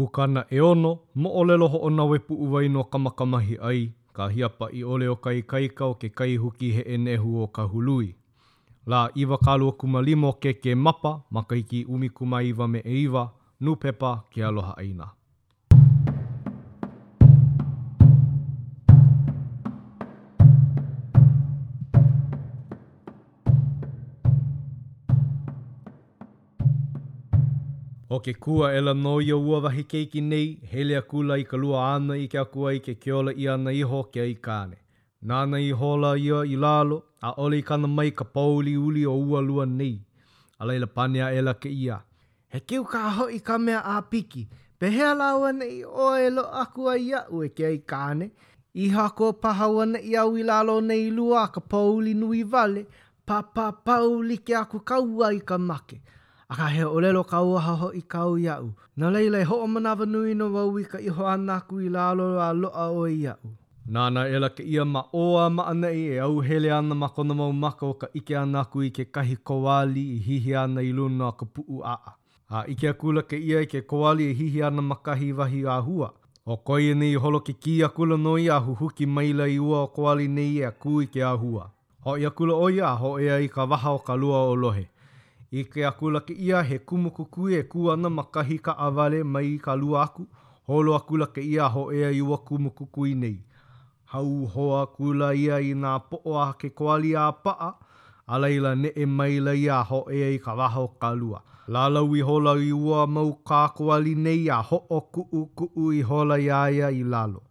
Pukana ʻeono, moʻolelo hoʻonaue puʻuwai no Kamakamahiʻai, ka hiapaʻiʻole o ka ikaika o ke kai huki heʻe nehu o Kahului. Lā iwakāluakumalima o Kēkēmapa, makahiki ʻumikūmāiwa me ʻeiwa, nūpepa Ke Aloha ʻĀina. ʻO ke kū aʻela nō ia ua wahi keiki nei, hele akula i ka lua āna i ʻike aku ai i ke kiola ʻia ʻana iho ke aikāne. Nāna ihola ia i lalo, ʻaʻole i kana mai ka pōuliuli o ua lua nei. A laila pane aʻela kēia. He keu kā hoʻi ka mea ʻāpiki. Pehea lā auaneʻi ʻoe e loaʻa aku ai iaʻu, e ke aikāne? Iho aku paha auaneʻi au i lalo o nei lua a ka pouli nui wale, Papapau like aku kāua i ka make, akā he ʻōlelo kauoha hoʻi kāu iaʻu. No laila, e hoʻomanawanui nō wau i ka iho ʻana aku i lalo a loaʻa ʻoe iaʻu. Nāna aʻela kēia ma ʻō a ma ʻaneʻi e ʻauhele ana ma kona mau maka o ka ʻike ʻana aku i kekahi koali e hihi ana i luna o ka puʻu ʻaʻā. A ʻike akula kēia i ke koali e hihi ana ma kahi wahi āhua. ʻO ko ia nei holo kikī akula nō ia a huhuki maila i ua koali nei a kū i ke āhua. Hoʻi akula ʻo ia a hōʻea i ka waha o ka lua ʻōlohe. ʻIke akula kēia he kumu kukui e kū ana ma kahi kaʻawale mai ka lua aku, holo akula kēia a hōʻea i ua kumu kukui nei. Hauhoa akula ia i nā poʻo a ke koali a paʻa, a laila neʻe maila ia a hōʻea i ka waha o ka lua. Lālau ihola i ua mau kā koali nei a hoʻokuʻukuʻu ihola iā ia i lalo.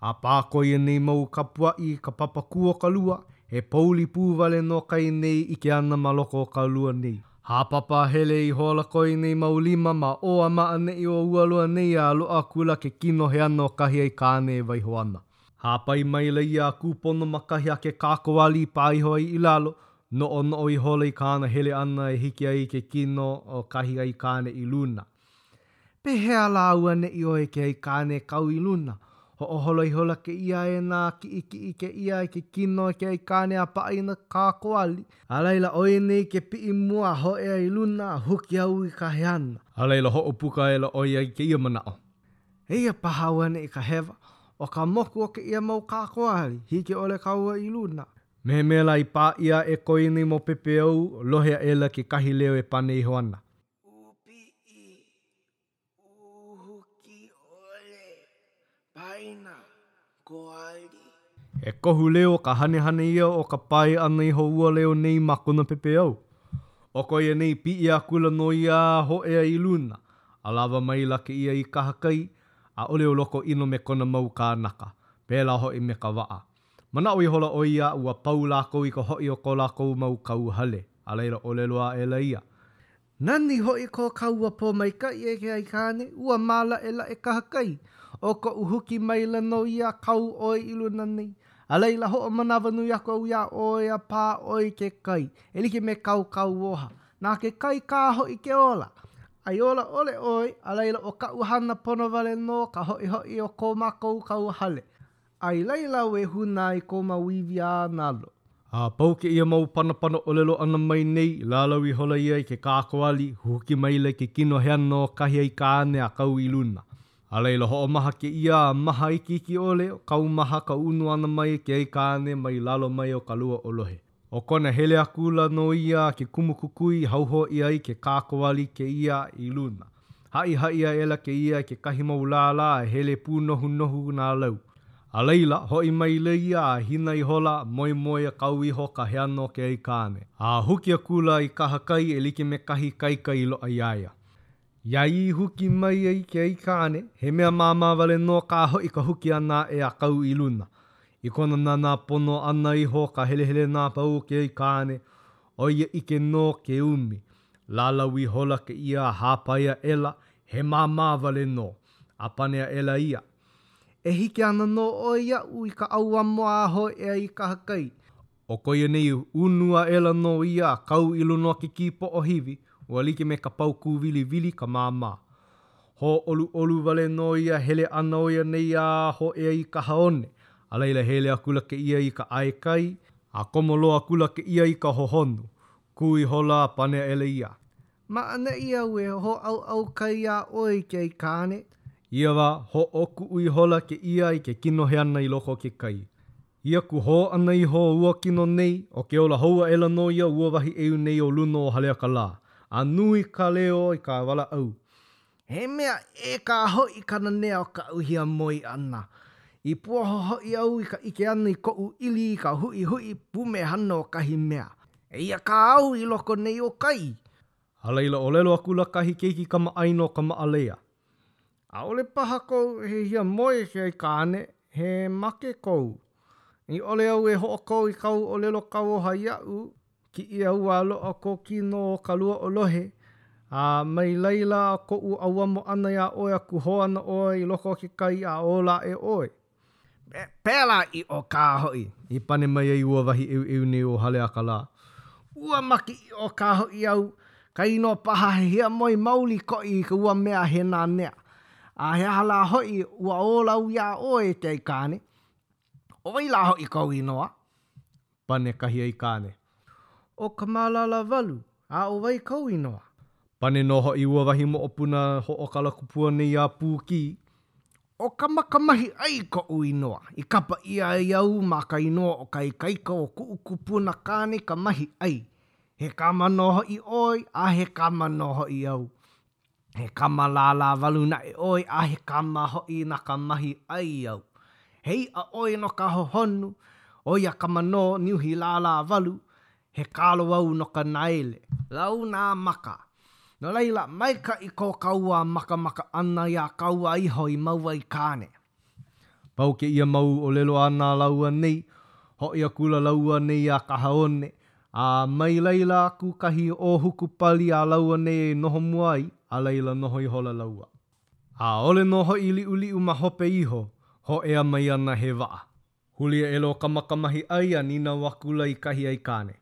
A pā ko ia nei mau kapuaʻi i ka papakū o ka lua, he pouli pū wale nō kā ia nei ʻike ʻana ma loko o ka lua nei. Hāpapa hele ihola ko ia nei mau lima ma ʻō a ma ʻaneʻi o ua lua nei a loaʻa akula ke kino heana o kahi aikāne e waiho ana. Hāpai maila ia a kūpono ma kahi a ke kā koali i pā iho ai i lalo, noʻonoʻo ihola i kāna hele ʻana e hiki ai ke kino o kahi aikāne i luna. Pehea lā auaneʻi ʻoe e ke aikāne e kau i luna? Hoʻoholo ihola kēia e nākiʻikiʻi kēia i ke kino o ke aikāne a paʻa i nā kā koali. A laila ʻo ia nei ke piʻi mua a hōʻea i luna a huki au i ka heana. A laila hoʻopuka aʻela ʻo ia i kēia manaʻo. Eia paha auaneʻi ka hewa. ʻO ka moku o kēia mau kā koali, hiki ʻole kāua i luna. Me he mea lā i pā ʻia aʻe ko ia nei mau pepeiao, lohe aʻela kekahi leo e pane iho ana. ʻūpiʻi, ʻūhuki ʻole, paina, koali. He kohu leo o ka hanehane ia o ka paʻē ʻana iho o ua leo nei ma kona pepeiao. ʻO ko ia nei piʻi akula nō ia a hōʻea i luna, ʻalawa maila kēia i kahakai, ʻaʻole ʻo Lokoʻino me kona mau kānaka, pēlā hoʻi me ka waʻa. Manaʻo ihola ʻo ia ua pau lākou i ka hoʻi o ko lākou mau kauhale, a laila ʻōlelo aʻela ia. Nani hoʻi ko kāua pōmaikaʻi e ke aikāne, ua mālaʻelaʻe kahakai, ʻo koʻu huki maila nō ia a kau ʻoe i luna nei, a laila hoʻomanawanui aku au iā ʻoe a pā ʻoe i ke kai, e like me kāu kauoha, na ke kai kā hoʻi ke ola. A i ola ʻole ʻoe, a laila ʻo kaʻu hana pono wale nō ka hoʻihoʻi o ko mākou kauhale. A i laila au e hūnā i kō mau iwi a nalo. A pau kēia mau panapana ʻōlelo ʻana mai nei, lālau ihola ia i ke kā koali, huhuki maila i ke kino heana o kahi aikāne a kau i luna. A laila hoʻomaha kēia a maha ikiiki ʻole o kaumaha ka unu ʻana mai i ke aikāne mai lalo mai o ka lua ʻōlohe. ʻO kona hele akula nō ia i ke kumu kukui, hauhō ʻia ai ke kā koali kēia i luna. Haʻihaʻi aʻela kēia i kekahi mau lālā e hele pūnohunohu nā lau. A laila, hoʻi maila ia a hina ihola, moemoe a kau iho ka heana o ke aikāne, a huki akula i kahakai e like me kahi ikaika i loaʻa iā ia. Iā ia i huki mai ai i ke aikāne, he mea māmā wale nō kā hoʻi ka huki ʻana aʻe a kau i luna. I kona nānā pono ʻana iho ka helehelena a pau o ke aikāne, ʻo ia ʻike nō ke ʻumi. Lālau ihola kēia a hāpai aʻela, he māmā wale nō. A pane aʻela ia, E hiki ana nō ʻoe iaʻu i ka ʻauamo a hōʻea i kahakai. ʻO ko ia nei unu aʻela nō ia a kau i luna o ke kīpoʻohiwi, ua like me ka paukū wiliwili ka māmā. Hōʻoluʻolu wale nō ia hele ʻana o ia nei a hōʻea i kahaone, a laila hele akula kēia i ka ʻae kai, a komo loa akula kēia i ka hohonu. Kū ihola a pane aʻela ia, Ma ʻaneʻi au e hōʻauʻau kai iā ʻoe e ke aikāne. Ia wā, hoʻokuʻu ihola kēia i ke kino heana i loko o ke kai. Ia kuhō ʻana iho o ua kino nei, ʻo ke ola hou aʻela nō ia o ua wahi ʻeu nei o luna o Haleakalā, a nui ka leo i ka walaʻau. He mea ʻē kā hoʻi ka nanea o kaʻu hiamoe ʻana. I puoho hoʻi au i ka ʻike ʻana i koʻu ʻili i ka huʻihuʻi pumehana o kahi mea. Eia kā au i loko nei o kai. A laila ʻōlelo akula kahi keiki kamaʻāina o Kamaʻalaea, ʻAʻole paha kou he hiamoe e ke aikāne, he make kou. I ʻole au e hoʻokō i kāu ʻōlelo kauoha iaʻu, Kiʻi au a loaʻa kō kino o ka lua ʻōlohe, a mai laila koʻu ʻauamo ʻana iā ʻoe a kuhō ana ʻoe i loko o ke kai a ola aʻe ʻoe. Pēlā ʻiʻo kā hoʻi, i pane mai ai ua wahi ʻeuʻeu nei o Haleakalā, ua make ʻiʻo kā hoʻi au, kai nō paha he hiamoe maoli koʻu i ka ua mea he nanea, a he aha lā hoʻi ua ola au iā ʻoe e ke aikāne, ʻo wai lā hoʻi kou inoa. Pane kahi aikāne, ʻO Kamalālāwalu, a ʻo wai kou inoa? Pane nō hoʻi ua wahi moʻopuna hoʻokalakupua nei a Pūkī, ʻO Kamakamahiʻai koʻu inoa. I kapa ʻia ai au ma ka inoa o ka ikaika o kuʻu kupuna kāne ka mahiʻai. He kama nō hoʻi ʻoe a he kama nō hoʻi au. He kama lālāwalu naʻe ʻoe a he kama hoʻi na ka mahiʻai au. He iʻa ʻoe no ka hohonu, ʻo ia ka manō niuhi lālāwalu, he kalo au no ka naele. Lau nā maka. No laila, maikaʻi ko kāua makamaka ʻana iā kāua iho i mau aikāne. Pau kēia mau ʻōlelo ʻana a lāua nei, hoʻi akula lāua nei a kahaone, a mai laila aku kahi ʻōhuku pali a lāua nei e noho mua ai, a laila noho ihola lāua. ʻAʻole nō hoʻi i liʻuliʻu ma hope iho, hōʻea mai ana he waʻa. Huli aʻela ʻo Kamakamahiʻai a nīnau akula i kahi aikāne.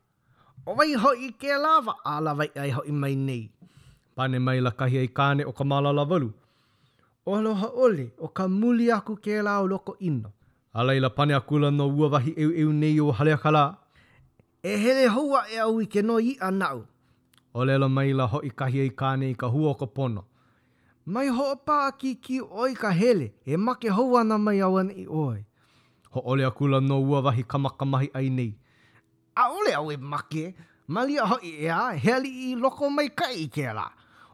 ʻO wai hoʻi kēlā waʻa lawaiʻa e hoʻi mai nei? Pane maila kahi aikāne ʻo Kamalālāwalu, ʻO Alohaʻole, ʻo ka muli aku kēlā o Lokoʻino. A laila pane akula nō ua wahi ʻeuʻeu nei o Haleakalā, E hele hou aʻe au i ke noi iʻa naʻu. ʻŌlelo maila hoʻi kahi aikāne i ka hua o ka pono, Mai hoʻopākīkī ʻoe i ka hele, e make hou ana mai auaneʻi ʻoe. Hōʻole akula nō ua wahi Kamakamahiʻai nei. ʻAʻole au e make, malia hoʻi ʻeā, he aliʻi lokomaikaʻi kēlā.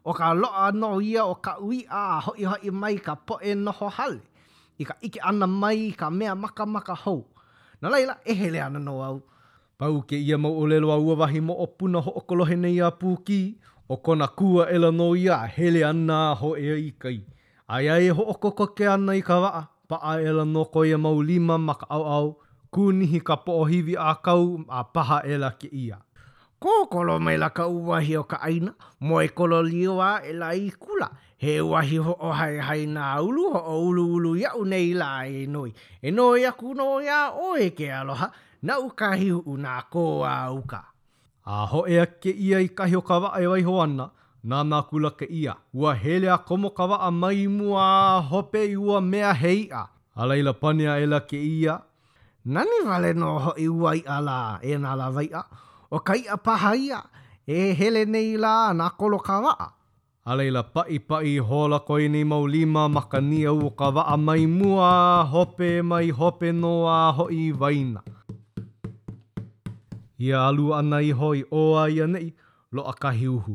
ʻO ka loaʻa nō ia o kaʻu iʻa a hoʻihoʻi mai ka poʻe noho hale. i ka ʻike ʻana mai i ka mea makamaka hou. No laila, e hele ana nō au. Pau kēia mau ʻōlelo a ua wahi moʻopuna hoʻokolohe nei a Pūkī, ʻo kona kū aʻela nō ia a hele ana a hōʻea i kai. Aia e hoʻokokoke ana i ka waʻa, paʻa aʻela nō ko ia mau lima ma ka ʻaoʻao, kūnihi ka poʻohiwi ʻākau, a paha aʻela kēia. Kokolo maila ka uwahi o ka ʻāina, moe kololio aʻela i Kula, He uahi hoʻohaehae nā ulu hoʻouluulu iaʻu nei lā e noi. E noi aku nō iā ʻoe ke aloha, naʻu kahi uhu na kō a uka. A hōʻea kēia i kahi o ka waʻa e waiho ana, nānā akula kēia, ua hele a komo ka waʻa mai mua a hope i ua mea he iʻa. A laila pane aʻela kēia. Nani wale nō hoʻi ua iʻa lā, e nā lawaiʻa, ʻo ka iʻa paha ia e hele nei lā nākolo ka waʻa. A laila, paʻipaʻi ihola ko ia nei mau lima ma ka niau o ka waʻa mai mua a hope mai hope nō a hoʻi i waena. Ia alu ʻana iho i ʻō a i ʻaneʻi, loaʻa kahi uhu.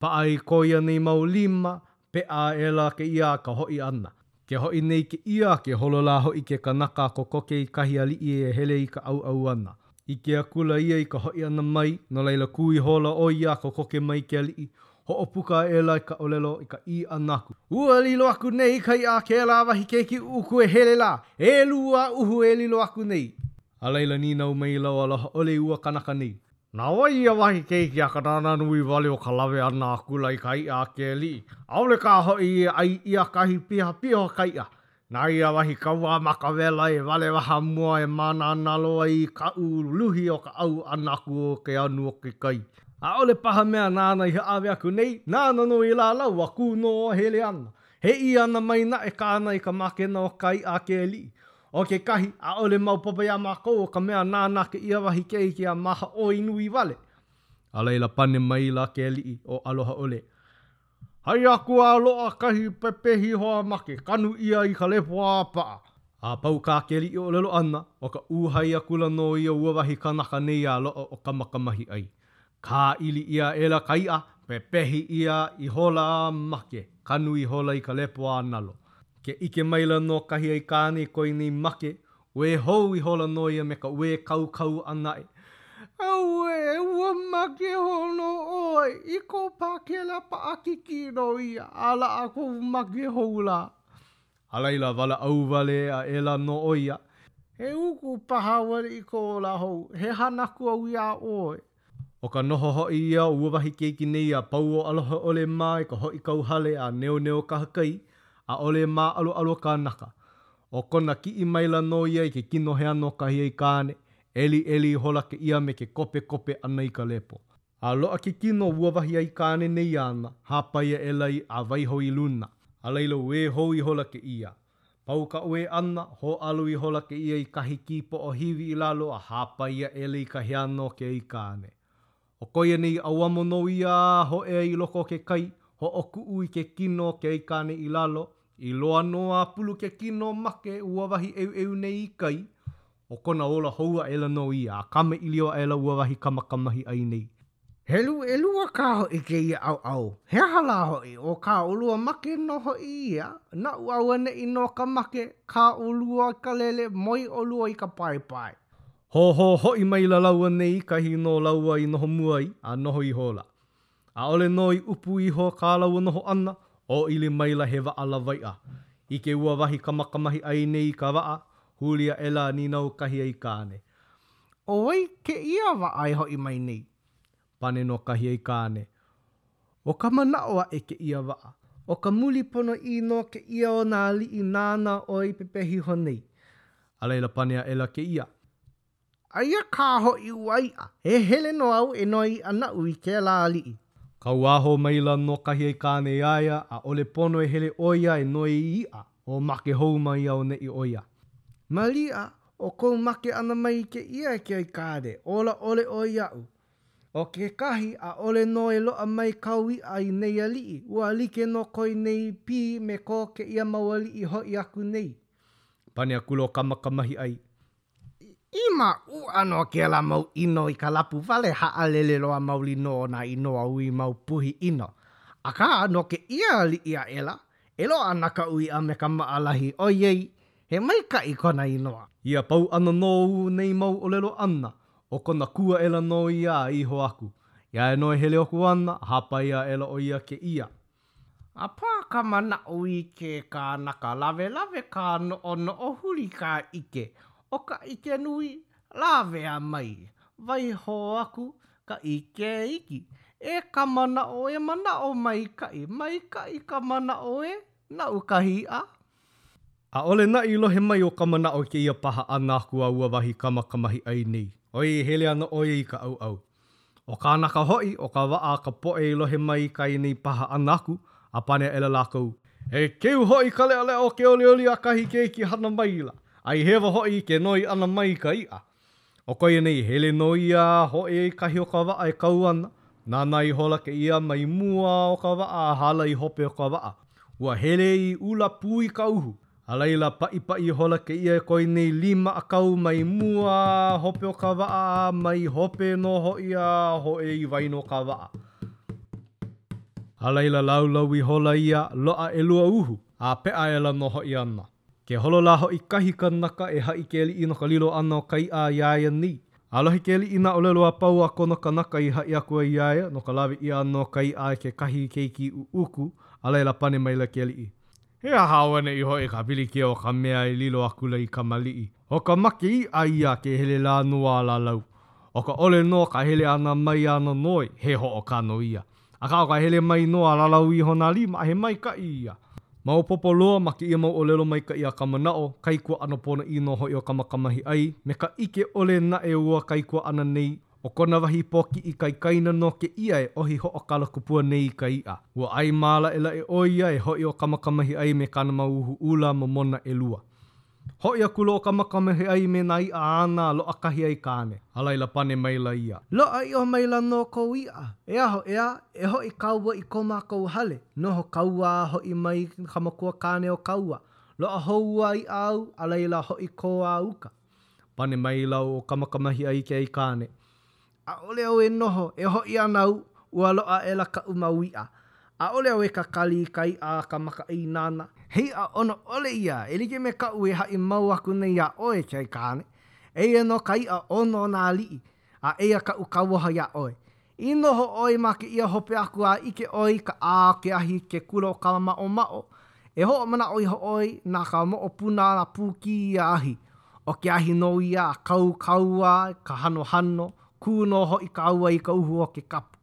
Paʻa i ko ia nei mau lima, peʻa aʻela kēia a ka hoʻi ʻana. Ke hoʻi nei kēia a ke holo lā hoʻi ke kanaka a kokoke i kahi aliʻi e hele i ka ʻauʻau ʻana. ʻIke akula ia i ka hoʻi ʻana mai, no laila kū ihola ʻo ia a kokoke mai ke aliʻi, hoʻopuka aʻela i ka ʻōlelo, i ka ʻī ʻana aku. Ua lilo aku nei ka iʻa i kēlā wahi keiki ʻuʻuku e hele lā, ʻelua uhu i lilo aku nei. A laila nīnau maila ʻo Aloha ʻole i ua kanaka nei. Na wai ia wahi keiki a ka nānā nui wale o ka lawe ʻana akula i ka iʻa a ke aliʻi, ʻaʻole kā hoʻi i ʻai ʻia kahi pihapiha o ka iʻa. Na ia wahi kauā makawela e wale waha mua e mānānā loa i kaʻu luhi o ka ʻau ʻana aku o ke anu o ke kai. ʻAʻole paha mea nāna i hāʻawe aku nei, nāna nō i lālau a kū nō a hele ana. He ʻī ʻana mai naʻe kāna i ka mākena o ka iʻa a ke aliʻi, ʻO kekahi, ʻaʻole maopopo iā mākou o ka mea nāna kēia wahi keiki a mahaʻoi nui wale. A laila pane maila ke aliʻi ʻo Aloha ʻole, Hai aku a loaʻa kahi pepehi iho a make, kanu ʻia i ka lepo a paʻa. A pau kā ke aliʻi ʻōlelo ʻana, ʻo ka uhai akula nō ia a ua wahi kanaka nei a loaʻa ʻo Kamakamahiʻai. Kāʻili ʻia aʻela ka iʻa, pepehi ʻia ihola a make, kanu ihola i ka lepo a nalo. Ke ʻike maila nō kahi aikāne i ko ia nei make, uē hou ihola nō ia me ka uē kaukau ʻana aʻe. Auē, ua make hou nō ʻoe i kou pākela paʻakikī nō ia, a laʻa kou make hou lā. A laila, walaʻau wale aʻela nō ʻo ia. He uku paha wale i ko ola hou, he hana aku au iā ʻoe. ʻO ka noho hoʻi ia o ua wahi keiki nei a pau ʻo Aloha ʻole mā i ka hoʻi i kauhale a neoneo kahakai, ʻaʻole māʻaloʻalo kānaka. ʻO kona kiʻi maila nō ia i ke kino heana o kahi aikāne, ʻeliʻeli ihola kēia me ke kopekope ʻana i ka lepo. A loaʻa ke kino o ua wahi aikāne nei āna, hāpai aʻela ia a waiho i luna, a laila uē hou ihola kēia. Pau ka uē ʻana, hōʻalu ihola kēia i kahi kīpoʻohiwi i lalo a hāpai aʻela i ka heana o ke aikāne. ʻO ko ia nei ʻauamo nō ia a hōʻea i loko o ke kai, hoʻokuʻu i ke kino o ke aikāne i lalo, i loa nō a pulu ke kino make o ua wahi ʻeuʻeu nei i kai, ʻO kona ola hou aʻela nō ia, a kamaʻilio aʻela ua wahi Kamakamahiʻai nei. Helu ʻelua kā hoʻi kēia ʻauʻau, he aha lā hoʻi, ʻo ka ulua make nō hoʻi ia, naʻu auaneʻi nō ka make, kau ulua i ka lele, moe ulua i ka paepae. Hoho hoʻi maila lāua nei i kahi nō lāua i noho mua ai, a noho ihola. ʻAʻole nō i ʻupu iho kā lāua noho ʻana, ʻōʻili maila he waʻa lawaiʻa. ʻIke ua wahi Kamakamahiʻai nei i ka waʻa, huli aʻela a nīnau kahi aikāne. ʻO wai kēia waʻa e hoʻi mai nei? Pane nō kahi aikāne, ʻO Kamanaʻo aʻe kēia waʻa. ʻO ka muli ponoʻī nō kēia o nā aliʻi nāna ʻoe i pepehi iho nei. A laila pane aʻela kēia. Aia kā hoʻi ua iʻa. E hele nō au e noi iʻa naʻu i kēlā aliʻi. Kāua hou maila nō kahi aikāne iā ia, ʻaʻole pono e hele ʻo ia e noi iʻa, o make hou mai auaneʻi ʻo ia. Maliʻa, ʻo kou make ʻana mai i kēia e ke aikāne, ola ʻole ʻoe iaʻu. ʻO kekahi, ʻaʻole nō e loaʻa mai kāu iʻa i nei aliʻi, ua like nō ko ia nei pī me ko kēia mau aliʻi i hoʻi aku nei. Pane akula ʻo Kamakamahiʻai, I mauʻa nō kēlā mau ʻino i ka lapuwale haʻalele loa maoli nō o nā inoa o ia mau puhi ʻino. Akā, no kēia aliʻi aʻela, e loaʻa ana kaʻu iʻa me ka maʻalahi, ʻoiai, he maikaʻi kona inoa. Ia pau ʻana nō o nei mau ʻōlelo āna, ʻo kona kū aʻela nō ia a iho aku. Iā ia nō e hele aku ana, hāpai aʻela ʻo ia i kēia. A pā ka manaʻo i ke kanaka lawelawe ka noʻonoʻo huli ka ʻike ʻo ka ʻike nui lawea mai waiho aku ka ʻike iki e Kamanaʻo ē manaʻo maikaʻi, maikaʻi ka manaʻo ē naʻu kahi iʻa. ʻAʻole naʻe i lohe mai ʻo Kamanaʻo i kēia paha ʻana aku a ua wahi Kamakamahiʻai nei, ʻoiai e hele ana ʻo ia i ka ʻauʻau. ʻO kānaka hoʻi o ka waʻa ka poʻe i lohe mai i kā ia nei paha ʻana aku, a pane aʻela lākou, E keu hoʻi ka leʻaleʻa o ke olioli a kahi keiki hana maila, a i hewa hoʻi i ke noi ʻana mai i ka iʻa. ʻO ko ia nei hele nō ia a hōʻea i kahi o ka waʻa e kau ana, nānā ihola kēia mai mua o ka waʻa a hala i hope o ka waʻa, ua hele i ʻula pū i ka uhu, A laila, paʻipaʻi ihola kēia i ko ia nei lima ʻākau mai mua a hope o ka waʻa a mai hope nō hoʻi a hōʻea i waena o ka waʻa. A laila, lālau ihola ia, loaʻa ʻelua uhu, a peʻa aʻela nō hoʻi ana. Ke holo lā hoʻi kahi kanaka e haʻi i ke aliʻi no ka lilo ʻana o ka iʻa iā ia nei. A lohe ke aliʻi i nā ʻōlelo a pau a kona kanaka i haʻi aku ai iā ia no ka lawe ʻia ʻana o ka iʻa e kekahi keiki ʻuʻuku, a laila pane maila ke aliʻi, He aha auaneʻi hoʻi ka pilikia o ka mea i lilo akula i kamaliʻi? ʻO ka make iʻa ia ke hele lā nō a lālau. ʻO ka ʻole nō ka hele ʻana mai a nonoi, he hoʻokano ia. Akā ʻo ka hele mai nō a lālau iho nā lima, he maikaʻi ia. Maopopo loa ma kēia mau ʻōlelo maikaʻi a Kamanaʻo, kaikuaʻana ponoʻī nō hoʻi o Kamakamahiʻai, me ka ʻike ʻole naʻe o ua kaikuaʻana nei ʻO kona wahi pōkiʻi kaikaina nō kēia e ʻohi hoʻokalakupua nei i ka iʻa. Ua ʻae mālaʻelaʻe ʻo ia e hoʻi ʻo Kamakamahiʻai me kāna mau uhu ʻula momona ʻelua. Hoʻi akula ʻo Kamakamahiʻai me nā iʻa āna a loaʻa kahi aikāne, a laila pane maila ia. Loaʻa iʻo maila nō kou iʻa, e aho ʻeā, e hoʻi kāua i ko mākou hale. Noho kāua a hoʻi mai ka makua kāne o kāua. Loaʻa hou ua iʻa āu, a laila hoʻi kō a uka. Pane maila ʻo Kamakamahiʻai i ke aikāne, ʻAʻole au e noho, e hoʻi ana au, ua loaʻa aʻela kaʻu mau iʻa. ʻAʻole au e kakali i ka iʻa a ka makaʻāinana. He iʻa ʻono ʻole ia, e like me kaʻu e haʻi mau aku nei iā ʻoe, ke aikāne. Eia nō ka iʻa ʻono o nā aliʻi. A eia kaʻu kauoha iā ʻoe, I noho ʻoe ma kēia hope aku a ʻike ʻoe i ka ʻā o ke ahi i ke kula o Kamaʻomaʻo, e hoʻomanaʻo iho ʻoe na ka moʻopuna a Pūkī ia ahi, ʻo ke ahi nō ia a kau kāua i ka hanohano, kū nō hoʻi kāua i ka uhu o ke kapu.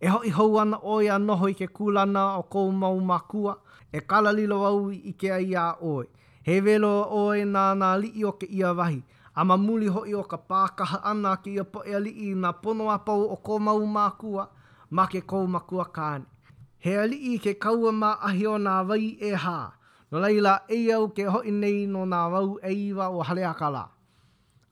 E hoʻi hou ana ʻoe a noho i ke kūlana o kou mau mākua, e kala lilo au i ʻike ai iā ʻoe, he welo ʻoe na nā aliʻi o kēia wahi, A ma muli hoʻi o ka pākaha ʻana a kēia poʻe aliʻi i nā pono a pau o kou mau mākua, make kou makuakāne. He aliʻi ke kaua ma ʻahi o Nā Wai ʻEhā, no laila, eia au ke hoʻi nei no nā wao ʻeiwa o Haleakalā.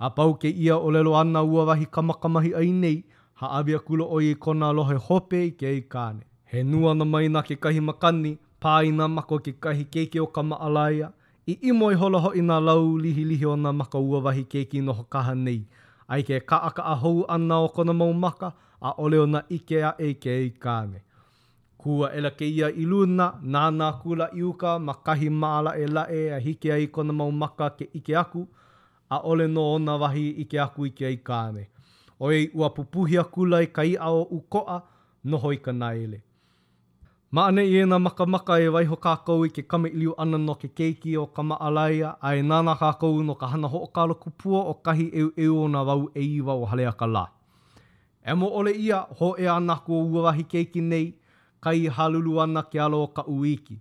A pau kēia ʻōlelo ʻana a ua wahi Kamakamahiʻai nei, hāʻawi akula ʻo ia i kona aloha hope i ke aikāne. He nū ʻana mai na kekahi makani, pā i nā maka o kekahi keiki o Kamaʻalaea, I ʻimo ihola hoʻi nā lau lihilihi o nā maka o ua wahi keiki noho kaha nei. A i ke kaʻakaʻa hou ʻana o kona mau maka, ʻaʻole ona ʻike aʻe i ke aikāne. Kū aʻela kēia i luna, nānā akula i uka ma kahi mālaʻelaʻe a hiki ai kona mau maka ke ʻike aku, ʻaʻole nō ona wahi ʻike aku i ke aikāne. ʻOiai ua pupuhi akula i ka iʻa o ʻUkoʻa, noho i ka nāele. Ma ʻaneʻi e nā makamaka e waiho kākou i ke kamaʻilio ʻana no ke keiki o Kamaʻalaia, a e nānā kākou no ka hana hoʻokalakupua o kahi ʻeuʻeu o nā wao ʻeiwa o Haleakalā. ʻEmo ʻole ia, hōʻea ana aku ʻo ua wahi keiki nei, kai halulu ana ke alo o Kaʻuiki.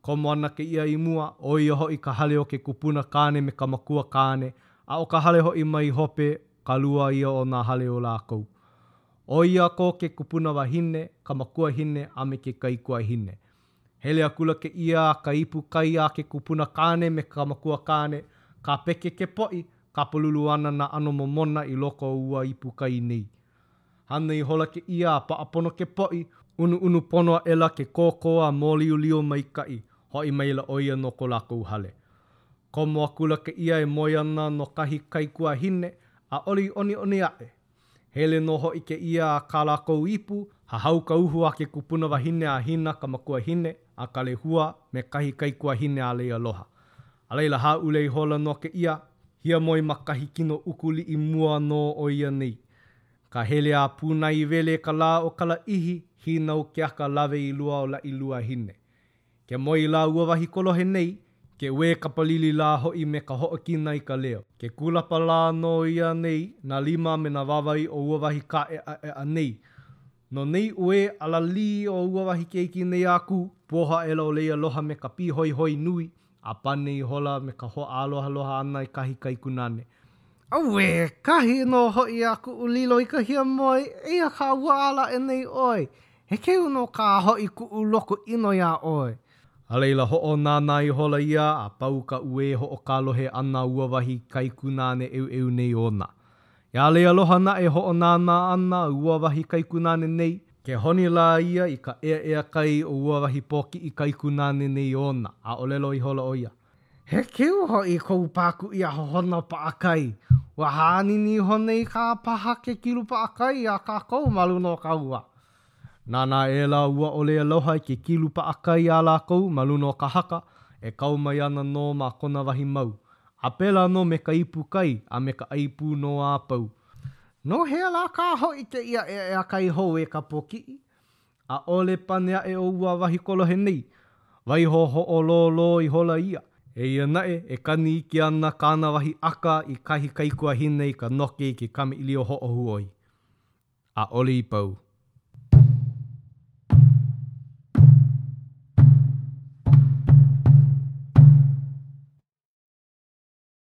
Komo ana kēia i mua, ʻo ia hoʻi ka hale o ke kupuna kāne me ka makua kāne, a ʻo ka hale hoʻi mai hope, ka lua ia o nā hale o lākou. ʻo ia ko ke kupunawahine, ka makuahine, a me ke kaikuahine. Hele akula kēia a ka ipu kai a ke kupuna kāne me ka makua kāne, kāpeke ke poʻi, kapalulu ana nā ʻano momona i loko o ua ipu kai nei. Hana ihola kēia a paʻa pono ke poʻi, unuunu pono aʻela ke kōkō a mōliolio maikaʻi hoʻi maila ʻo ia no ko lākou hale. Komo akula kēia e moe ana nō kahi kaikuahine, ʻaʻole i ʻoniʻoni aʻe, Hele nō hoʻi kēia a kā lākou ipu, hahau ka uhu a ke kupuna wahine a Hina ka makuahine a Kalehua me kahi kaikuahine a Leialoha. A laila hāʻule ihola nō kēia hiamoe ma kahi kino ʻuku liʻi mua nō o ia nei. Ka hele a Pūnaewele ka lā o Kalaʻihi, hīnau keaka lawe i lua o Laʻiluahine. Ke moe lā ua wahi kolohe nei, ke uē kapalili lā hoʻi me ka hoʻokina i ka leo. Ke kūlapa lā nō ia nei nā lima me nā wāwae o ua wahi kāʻeʻaʻeʻa nei. No nei uē ʻalalī o ua wahi keiki nei a kū puoho aʻela ʻo Leialoha me ka pīhoihoi nui a pane ihola me ka hoʻālohaloha ʻana i kahi kaikunāne. Auē! Kahi nō hoʻi a kuʻu lilo i ka hiamoe, eia kā ua ala aʻe nei ʻoe. He keu nō kā hoʻi kuʻu loko ʻino iā ʻoe. A laila hoʻonānā ihola ia a pau ka uē hoʻokolohe ʻana a ua wahi kaikunāne ʻeuʻeu nei ona. Iā Leialoha naʻe e hoʻonānā ana i ua wahi kaikunāne nei, ke honi lā ia i ka ʻeaʻeakai o ua wahi pōkiʻi kaikunāne nei ona, a ʻōlelo ihola ʻo ia, He keu hoʻi kou pākuʻi a hohono paʻakai. Ua hanini iho nei kā paha ke kilu paʻakai a kākou ma luna o kāua. Nānā aʻela ua ʻo Leialoha i ke kilu paʻakai a lākou ma luna o ka haka e kau mai ana nō ma kona wahi mau, a pēlā nō me ka ipu kai a me ka ʻai pū nō a pau. No hea lā kā hoʻi kēia ʻeaʻeakai hou e ka pōkiʻi? ʻAʻole pane aʻe o ua wahi kolohe nei, waiho hoʻolōlō ihola ia. Eia naʻe, e kani iki ana kāna wahi ʻaka i kahi kaikuahine i ka noke i ke kamaʻilio hoʻohuoi. ʻAʻole i pau.